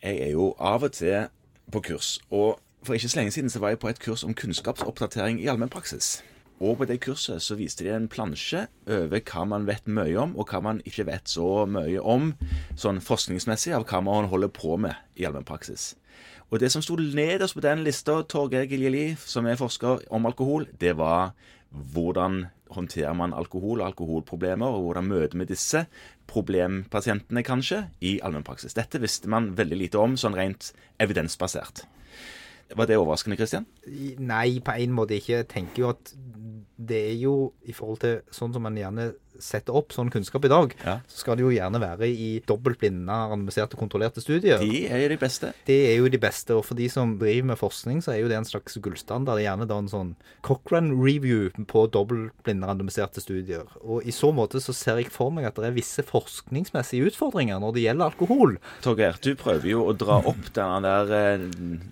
Jeg er jo av og til på kurs, og for ikke så lenge siden så var jeg på et kurs om kunnskapsoppdatering i allmennpraksis. Og på det kurset så viste de en plansje over hva man vet mye om, og hva man ikke vet så mye om, sånn forskningsmessig, av hva man holder på med i allmennpraksis. Og det som sto nederst på den lista, Torgeir Giljeli, som er forsker om alkohol, det var hvordan håndterer man alkohol og alkoholproblemer, og hvordan møter vi disse problempasientene, kanskje, i allmennpraksis. Dette visste man veldig lite om, sånn rent evidensbasert. Var det overraskende, Kristian? Nei, på en måte ikke. Jeg tenker jo at det er jo i forhold til sånn som man gjerne setter opp sånn kunnskap i dag, Ja. så skal det jo gjerne være i dobbeltblinde, randomiserte, kontrollerte studier. De er jo de beste. Det er jo de beste, og for de som driver med forskning, så er jo det en slags gullstandard. Gjerne da en sånn Cochrane review på dobbeltblinde, randomiserte studier. Og i så måte så ser jeg for meg at det er visse forskningsmessige utfordringer når det gjelder alkohol. Torgeir, du prøver jo å dra opp denne der eh,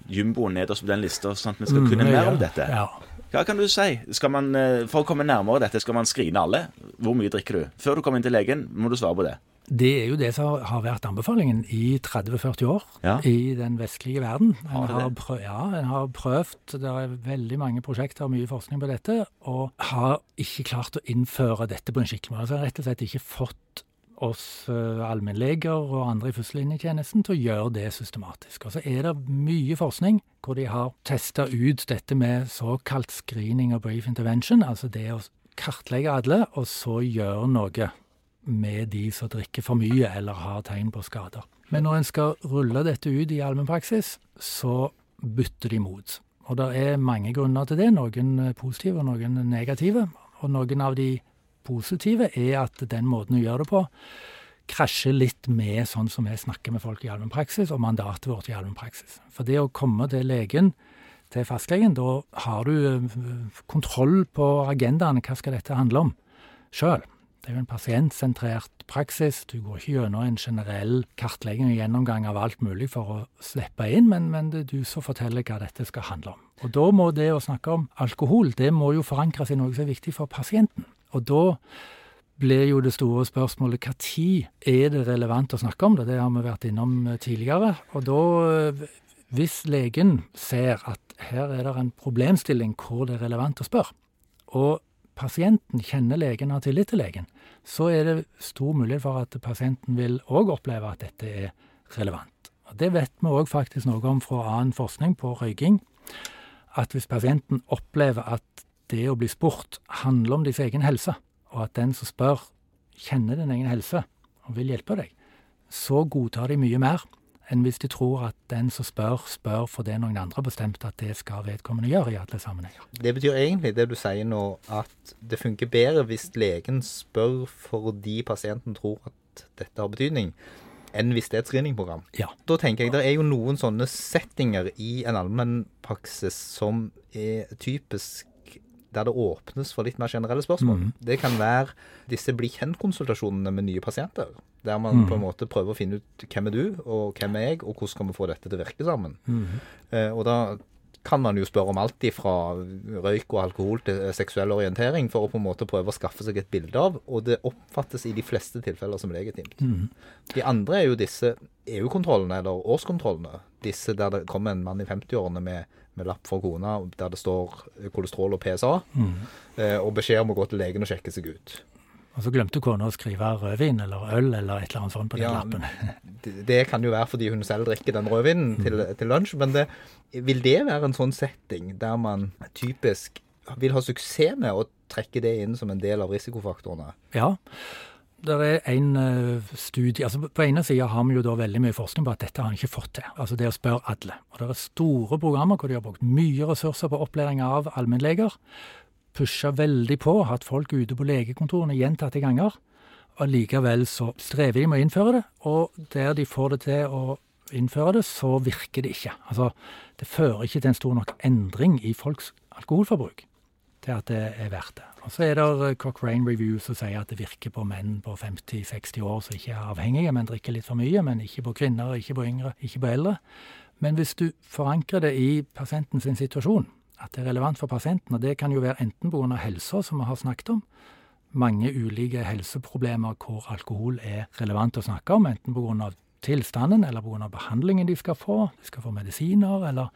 jumboen nederst på den lista, sånn at vi skal Mm, kunne mer ja, om dette. Ja. Hva kan du si? Man, eh, for å komme nærmere dette, skal man skrine alle? Hvor mye drikker du? Før du kommer inn til legen, må du svare på det. Det er jo det som har vært anbefalingen i 30-40 år Ja. i den vestlige verden. En har prøvd, ja, en har prøvd, det er veldig mange prosjekter og mye forskning på dette, og har ikke klart å innføre dette på en skikkelig måte. Altså rett og slett ikke fått oss eh, allmennleger og andre i førstelinjetjenesten til å gjøre det systematisk. Og så er det mye forskning hvor de har testa ut dette med såkalt screening og brief intervention, altså det å kartlegge alle, og så gjøre noe med de som drikker for mye eller har tegn på skader. Men når en skal rulle dette ut i allmennpraksis, så bytter de mot. Og det er mange grunner til det, noen positive og noen negative. Og noen av de positive er at den måten å gjøre det på krasjer litt med sånn som vi snakker med folk i allmennpraksis, og mandatet vårt i allmennpraksis. For det å komme til legen, til fastlegen, da har du eh, kontroll på agendaen. Hva skal dette handle om? Sjøl. Det er jo en pasientsentrert praksis. Du går ikke gjennom en generell kartlegging og gjennomgang av alt mulig for å slippe inn, men, men det er du som forteller hva dette skal handle om. Og da må det å snakke om alkohol, det må jo forankres i noe som er viktig for pasienten. Og da blir jo det store spørsmålet tid er det relevant å snakke om det? Det har vi vært innom eh, tidligere. Og da, eh, hvis legen ser at her er det en problemstilling hvor det er relevant å spørre, og pasienten kjenner legen og har tillit til legen, så er det stor mulighet for at pasienten vil òg oppleve at dette er relevant. Og Det vet vi òg faktisk noe om fra annen forskning på røyking. At hvis pasienten opplever at det å bli spurt handler om deres egen helse, og at den som spør, kjenner din egen helse og vil hjelpe deg, så godtar de mye mer enn hvis de tror at den som spør, spør fordi noen andre har bestemt at det skal vedkommende gjøre i alle sammenhenger. Det betyr egentlig det du sier nå, at det funker bedre hvis legen spør fordi pasienten tror at dette har betydning, enn hvis det er et screeningprogram. Ja. Da tenker jeg det er jo noen sånne settinger i en allmennpraksis som er typisk der det åpnes for litt mer generelle spørsmål. Mm. Det kan være disse bli kjent-konsultasjonene med nye pasienter. Der man på en måte prøver å finne ut hvem er du, og hvem er jeg, og hvordan skal vi få dette til å virke sammen. Eh, og da kan man jo spørre om alt fra røyk og alkohol til eh, seksuell orientering, for å på en måte prøve å skaffe seg et bilde av, og det oppfattes i de fleste tilfeller som legitimt. De andre er jo disse EU-kontrollene, eller årskontrollene. Disse der det kommer en mann i 50-årene med, med lapp for kona der det står kolesterol og PSA, eh, og beskjed om å gå til legen og sjekke seg ut. Og så glemte kona å skrive rødvin eller øl eller et eller annet sånt på den Ja, lappen. Det, det kan jo være fordi hun selv drikker den rødvinen til, til lunsj, men det, vil det være en sånn setting der man typisk vil ha suksess med å trekke det inn som en del av risikofaktorene? Ja. Det er en eh, studie altså På ene sida har vi jo da veldig mye forskning på at dette har en ikke fått til. Altså det å spørre alle. Og det er store programmer hvor de har brukt mye ressurser på opplæring av allmennleger. Pusha veldig på, hatt folk ute på legekontorene gjentatte ganger. Og likevel så strever de med å innføre det, og der de får det til å innføre det, så virker det ikke. Altså, det fører ikke til en stor nok endring i folks alkoholforbruk til at det er verdt det. Og så er det eh, Cochrane Review som sier at det virker på menn på 50-60 år som ikke er avhengige, men drikker litt for mye, men ikke på kvinner, ikke på yngre, ikke på eldre. Men hvis du forankrer det i pasienten sin situasjon, at det er relevant for pasienten, og det kan jo være enten pga. helsa, som vi har snakket om, mange ulike helseproblemer hvor alkohol er relevant å snakke om, enten pga. tilstanden eller pga. behandlingen de skal få. De skal få medisiner eller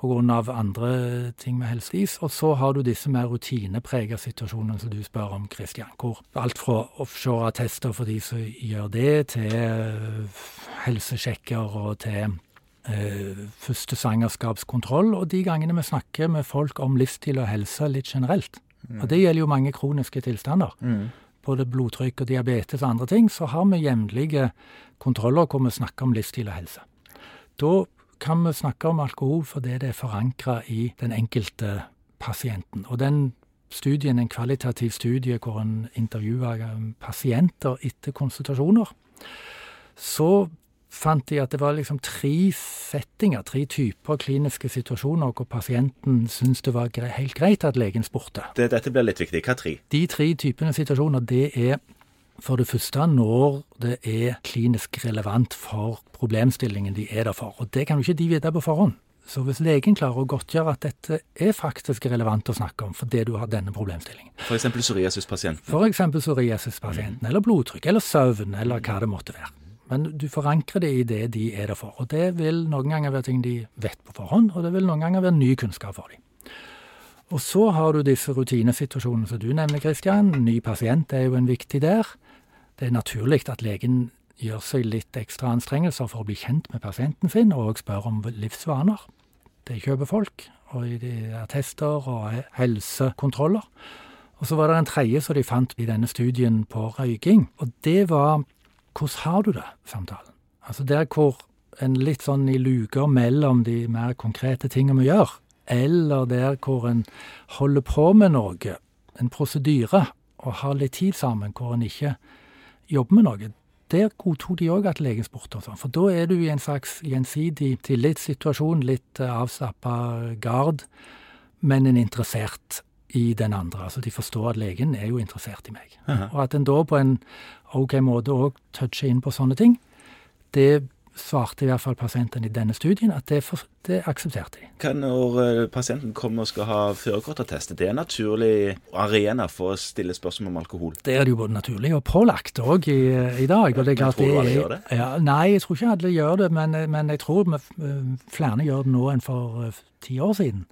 pga. andre ting med helsevis. Og så har du disse mer rutinepregede situasjonene som du spør om, Kristian. Hvor alt fra offshore-attester for de som gjør det, til eh, helsesjekker og til eh, første svangerskapskontroll. Og de gangene vi snakker med folk om livsstil og helse litt generelt. Og det gjelder jo mange kroniske tilstander. Mm. Både blodtrykk og diabetes og andre ting. Så har vi jevnlige kontroller hvor vi snakker om livsstil og helse. Da kan vi snakke om alkohol fordi det er forankra i den enkelte pasienten. Og den studien, en kvalitativ studie hvor en intervjua pasienter etter konsultasjoner, så fant de at det var liksom tre settinger, tre typer kliniske situasjoner hvor pasienten syntes det var helt greit at legen spurte. Det, dette blir litt viktig. Hva tre? De tre typene situasjoner, det er for det første når det er klinisk relevant for problemstillingen de er der for. Og det kan jo ikke de vite på forhånd. Så hvis legen klarer å godtgjøre at dette er faktisk relevant å snakke om fordi du har denne problemstillingen F.eks. psoriasispasienten. F.eks. psoriasispasienten, eller blodtrykk, eller søvn, eller hva det måtte være. Men du forankrer det i det de er der for. Og det vil noen ganger være ting de vet på forhånd, og det vil noen ganger være ny kunnskap for dem. Og så har du disse rutinesituasjonene som du nevner, Kristian. Ny pasient er jo en viktig der. Det er naturlig at legen gjør seg litt ekstra anstrengelser for å bli kjent med pasienten sin, og spør om livsvaner. Det kjøper folk, og i attester og helsekontroller. Og så var det en tredje som de fant i denne studien på røyking, og det var 'Hvordan har du det?' samtalen. Altså der hvor en litt sånn i luker mellom de mer konkrete tingene vi gjør, eller der hvor en holder på med noe, en prosedyre, og har litt tid sammen hvor en ikke jobber med noe. Der godtok de òg at legen spurte og sånn, for da er du i en slags gjensidig tillitssituasjon, litt avslappa gard, men en interessert i den andre. Altså de forstår at legen er jo interessert i meg. Aha. Og at en da på en OK måte òg toucher inn på sånne ting, det svarte i hvert fall pasienten i denne studien at det, for, det aksepterte de. Hva når eh, pasienten kommer og skal ha førerkortattest? Det er en naturlig arena for å stille spørsmål om alkohol. Det er det jo både naturlig og pålagt òg i, i dag. og det er klart tror du alle gjør det? Ja, nei, jeg tror ikke alle gjør det, men, men jeg tror eh, flere gjør det nå enn for eh, ti år siden.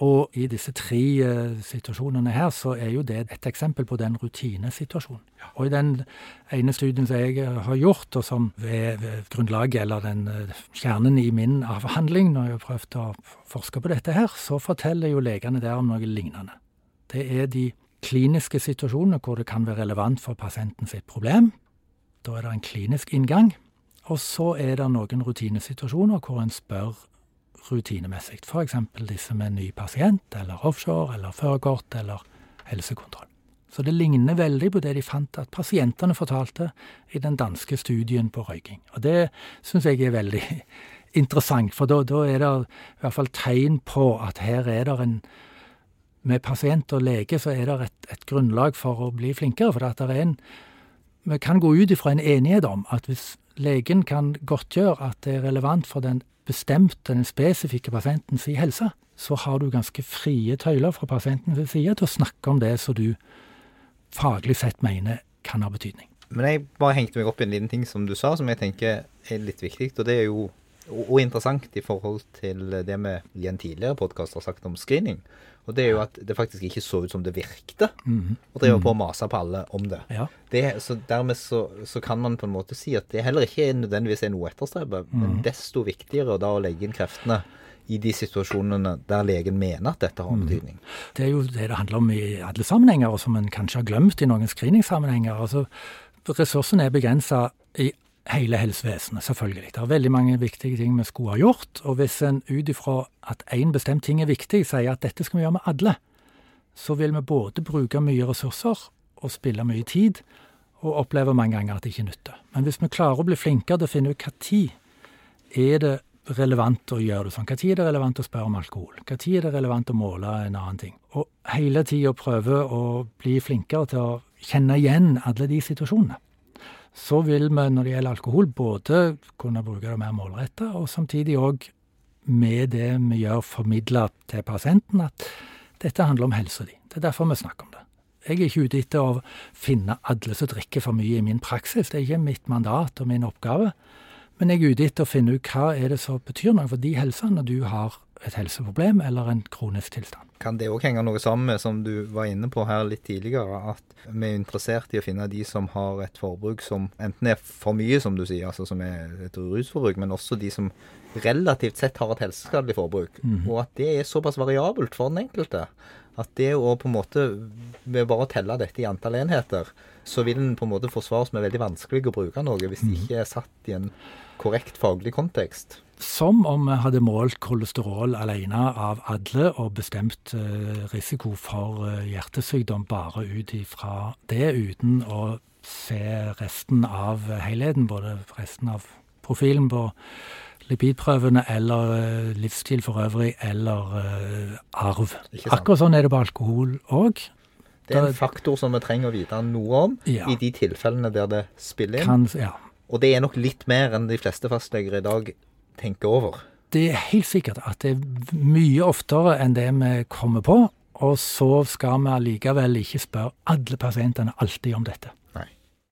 Og i disse tre eh, situasjonene her, så er jo det et eksempel på den rutinesituasjonen. Og i den ene studien som jeg eh, har gjort, og som ved, ved grunnlaget, eller den eh, kjernen i min avhandling, når jeg har prøvd å forske på dette her, så forteller jo legene der om noe lignende. Det er de kliniske situasjonene hvor det kan være relevant for pasienten sitt problem. Da er det en klinisk inngang. Og så er det noen rutinesituasjoner hvor en spør rutinemessig. F.eks. disse med ny pasient, eller offshore, eller førerkort, eller helsekontroll. Så det ligner veldig på det de fant at pasientene fortalte i den danske studien på røyking. Og det syns jeg er veldig interessant, for da, da er det i hvert fall tegn på at her er det en Med pasient og lege så er det et, et grunnlag for å bli flinkere, for at det er en vi kan gå ut ifra en enighet om at hvis legen kan godtgjøre at det er relevant for den bestemte, den spesifikke pasientens helse, så har du ganske frie tøyler fra pasientens side til å snakke om det som du faglig sett mener kan ha betydning. Men jeg bare hengte meg opp i en liten ting som du sa, som jeg tenker er litt viktig. Og det er jo og, og interessant i forhold til det vi i en tidligere podkast har sagt om screening. Og det er jo at det faktisk ikke så ut som det virkte -hmm. å drive på og mase på alle om det. Ja. det så dermed så, så kan man på en måte si at det heller ikke er nødvendigvis er noe å etterstrebe, men desto viktigere da å legge inn kreftene i de situasjonene der legen mener at dette har en betydning. Det er jo det det handler om i alle sammenhenger, og som en kanskje har glemt i noen screeningsammenhenger. Altså, ressursene er begrensa i hele helsevesenet, selvfølgelig. Det er veldig mange viktige ting vi skulle ha gjort. Og hvis en ut ifra at én bestemt ting er viktig, sier at dette skal vi gjøre med alle, så vil vi både bruke mye ressurser og spille mye tid, og oppleve mange ganger at det ikke nytter. Men hvis vi klarer å bli flinkere til å finne ut tid er det relevant å gjøre det sånn? Når er det relevant å spørre om alkohol? Når er det relevant å måle en annen ting? Og hele tida prøve å bli flinkere til å kjenne igjen alle de situasjonene. Så vil vi når det gjelder alkohol, både kunne bruke det mer målretta, og samtidig òg med det vi gjør, formidle til pasienten at dette handler om helsa di. Det er derfor vi snakker om det. Jeg er ikke ute etter å finne alle som drikker for mye i min praksis. Det er ikke mitt mandat og min oppgave. Men jeg er ute etter å finne ut hva er det som betyr noe for de helsene du har et helseproblem eller en kronisk tilstand. Kan det òg henge noe sammen med, som du var inne på her litt tidligere, at vi er interessert i å finne de som har et forbruk som enten er for mye, som du sier, altså som er et rusforbruk, men også de som relativt sett har et helseskadelig forbruk. Mm. Og at det er såpass variabelt for den enkelte. At det å på en måte Ved bare å telle dette i antall enheter, så vil den på en måte forsvares med veldig vanskelig å bruke noe hvis det ikke er satt i en korrekt faglig kontekst. Som om vi hadde målt kolesterol alene av alle og bestemt eh, risiko for eh, hjertesykdom bare ut ifra det, uten å se resten av helheten, både resten av profilen på lipidprøvene eller eh, livsstil for øvrig, eller arv. Akkurat sånn er det på alkohol òg. Det er en faktor som vi trenger å vite noe om ja. i de tilfellene der det spiller inn. Kan, ja. Og det er nok litt mer enn de fleste fastleger i dag tenker over. Det er helt sikkert at det er mye oftere enn det vi kommer på. Og så skal vi allikevel ikke spørre alle pasientene alltid om dette.